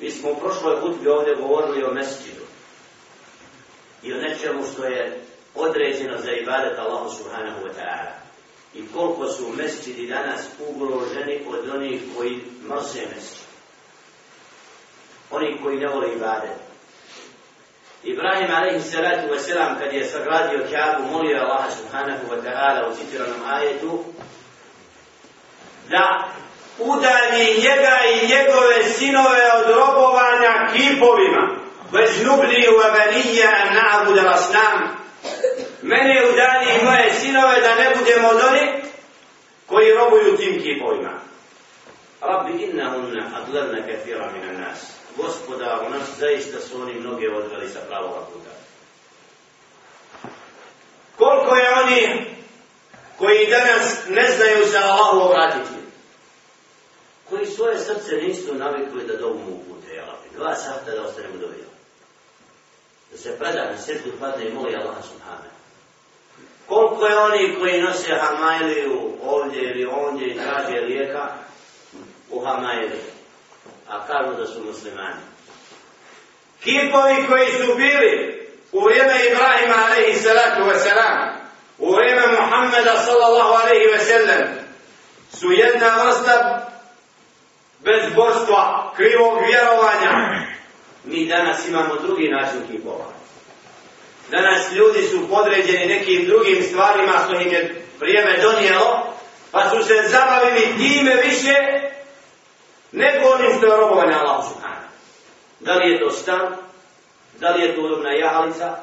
Mi smo u prošloj hutbi ovdje govorili o mesđidu i o nečemu što je određeno za ibadet Allahu subhanahu wa ta'ala. I koliko su mesđidi danas ugroženi od onih koji mrse mesđid. Oni koji ne vole ibadet. Ibrahim alaihi salatu wa salam kad je sagradio Kjabu molio Allaha subhanahu wa ta'ala u citiranom ajetu da udalji njega i njegove sinove od robovanja kipovima. Bez nubli u aganija na'bud rasnam. Mene udalji moje sinove da ne budemo od oni koji robuju tim kipovima. Rabbi inna unna adlerna kathira mina nas. Gospoda, u nas zaista su oni mnoge odveli sa pravog puta. Koliko je oni koji danas ne znaju se Allahu obratiti? Koji svoje srce nisu navikli da dovu mu upute, jel? Dva sahta da ostanemo do. Da se preda na srtu padne i moli Allah subhanahu. Koliko je oni koji nose hamajliju ovdje ili ondje i traže lijeka u hamajliju, a kažu da su muslimani. Kipovi koji su bili u vrijeme Ibrahima alaihi salatu wasalam, u vrijeme Muhammeda sallallahu alaihi wasallam, su jedna vrsta bez borstva, krivog vjerovanja. Mi danas imamo drugi način kipova. Danas ljudi su podređeni nekim drugim stvarima što im je vrijeme donijelo, pa su se zabavili time više nego onim što je robovanje Allah subhanahu. Da li je to stan, da li je to udobna jahalica,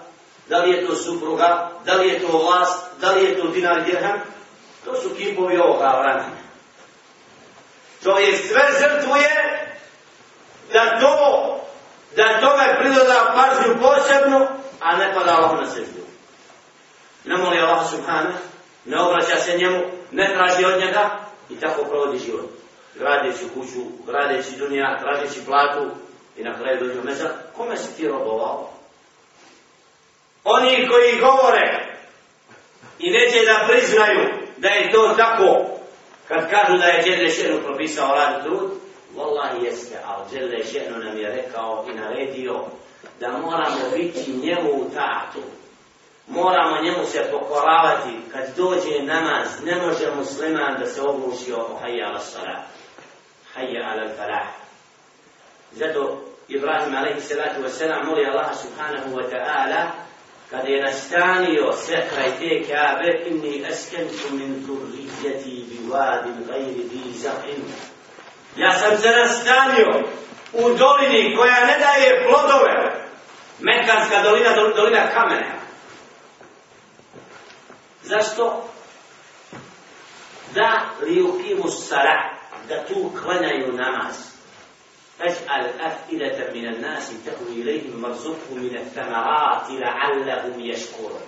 da li je to supruga, da li je to vlast, da li je to dinar dirham, to su kipovi ovoga To čovjek sve žrtvuje da to da tome pridoda pažnju posebnu a ne pada Allah na seždu ne moli Allah subhanahu ne obraća se njemu ne traži od njega i tako provodi život gradeći kuću, gradeći dunija, tražeći platu i na kraju dođu mesa. kome si ti robovao? Oni koji govore i neće da priznaju da je to tako, Kad kažu da je Đele Šenu propisao rad trud, Wallahi jeste, ali Đele Šenu nam je rekao i naredio da moramo biti njemu u tatu. Moramo njemu se pokoravati. Kad dođe namaz, ne može musliman da se ogluši o hajja ala salat. Hajja ala falah. Zato Ibrahim alaihi salatu wa salam moli Allah subhanahu wa ta'ala kada je nastanio sve kraj te kabe inni eskentu min zurrijeti bi vadin gajri bi zahin. ja sam se nastanio u dolini koja ne daje plodove Mekanska dolina, dolina kamene zašto? da li ukimu sara da tu klanjaju namaz فاجعل أفئدة من الناس تهوي إليهم مرزقهم من الثمرات لعلهم يشكرون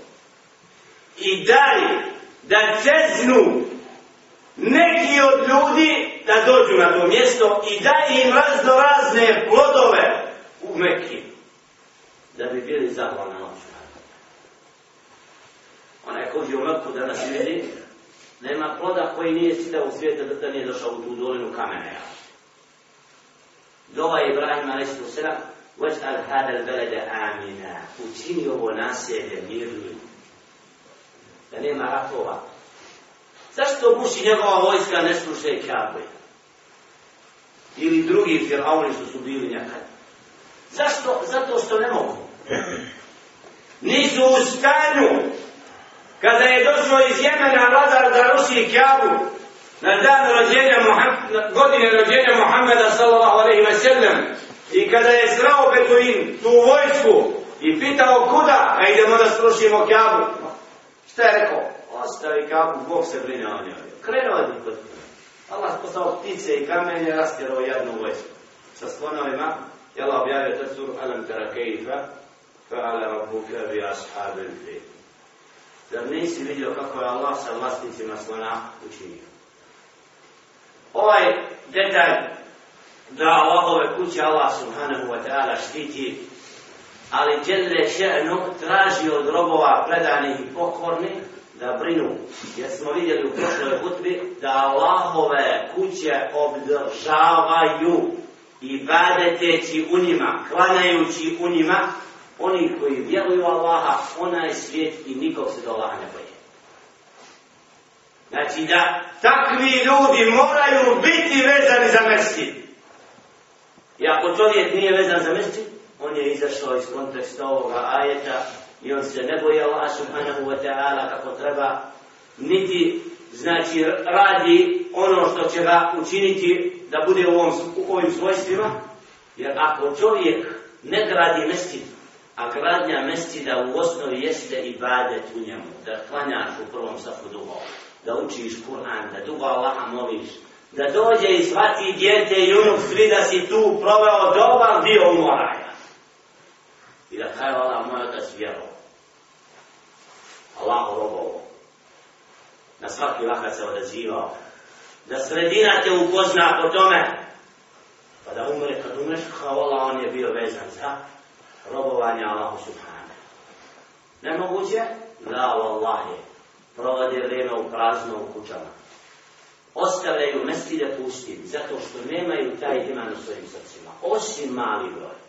I dali da ceznu neki od ljudi da dođu na to mjesto i da im razno razne plodove u Mekki da bi bili zahvalni na noću. Onaj ko je u Mekku da nas vidi, nema ploda koji nije sida u svijetu da nije došao u tu dolinu kamene. Dova Ibrahim a.s. Vajal hada belede amina. Učini ovo naselje mirnim. Da nema ratova. Zašto muši i njegova vojska ne sluše Kabe? Ili drugi firauni što su bili nekad? Zašto? Zato što ne mogu. Nisu u stanju kada je došao iz Jemena vladar da ruši Kabu na dan rođenja Muhammed, godine rođenja Muhammeda sallallahu alejhi ve sellem i kada je srao Beduin tu vojsku i pitao kuda, a idemo da srušimo Kabu. Šta je rekao? Ostavi Kabu, Bog se brine o njoj. Krenuo je kod Allah poslao ptice i kamenje, rastjerao jednu vojsku. Sa slonovima, je Allah objavio te suru, alam tera kejfa, fa rabbuka bi ashabil fi. Zar nisi vidio kako je Allah sa vlasnicima slona učinio? Ovaj detalj da Allahove kuće Allah subhanahu wa ta'ala štiti ali djelje še'nu traži od robova predanih i pokornih da brinu. Jer smo vidjeli u prošloj hutbi da Allahove kuće obdržavaju i badeteći u njima, klanjajući u njima, oni koji vjeruju Allaha, onaj svijet i nikog se do Allaha ne boje. Znači da takvi ljudi moraju biti vezani za mesti. I ako čovjek nije vezan za mesti, on je izašao iz konteksta ovoga ajeta i on se ne boje Allah subhanahu wa ta'ala kako treba, niti znači radi ono što će ga učiniti da bude u, ovom, u ovim svojstvima, jer ako čovjek ne gradi mesjid, a gradnja mesjida u osnovi jeste i badet u njemu, da klanjaš u prvom safu dugo, da učiš Kur'an, da dugo Allaha moliš, da dođe i shvati djete i unuk svi da si tu proveo dobar dio umoranja. I da kaj Allah moj otac vjero. Allah robovo. Na svaki vakat se odazivao. Da sredina te upozna po tome. Pa da umre, kad umreš, kao Allah, on je bio vezan za robovanje Allahu subhane. Nemoguće? La, wallahi provode vrijeme u prazno u kućama. Ostavljaju mestide pustim, zato što nemaju taj iman u svojim srcima. Osim mali broj.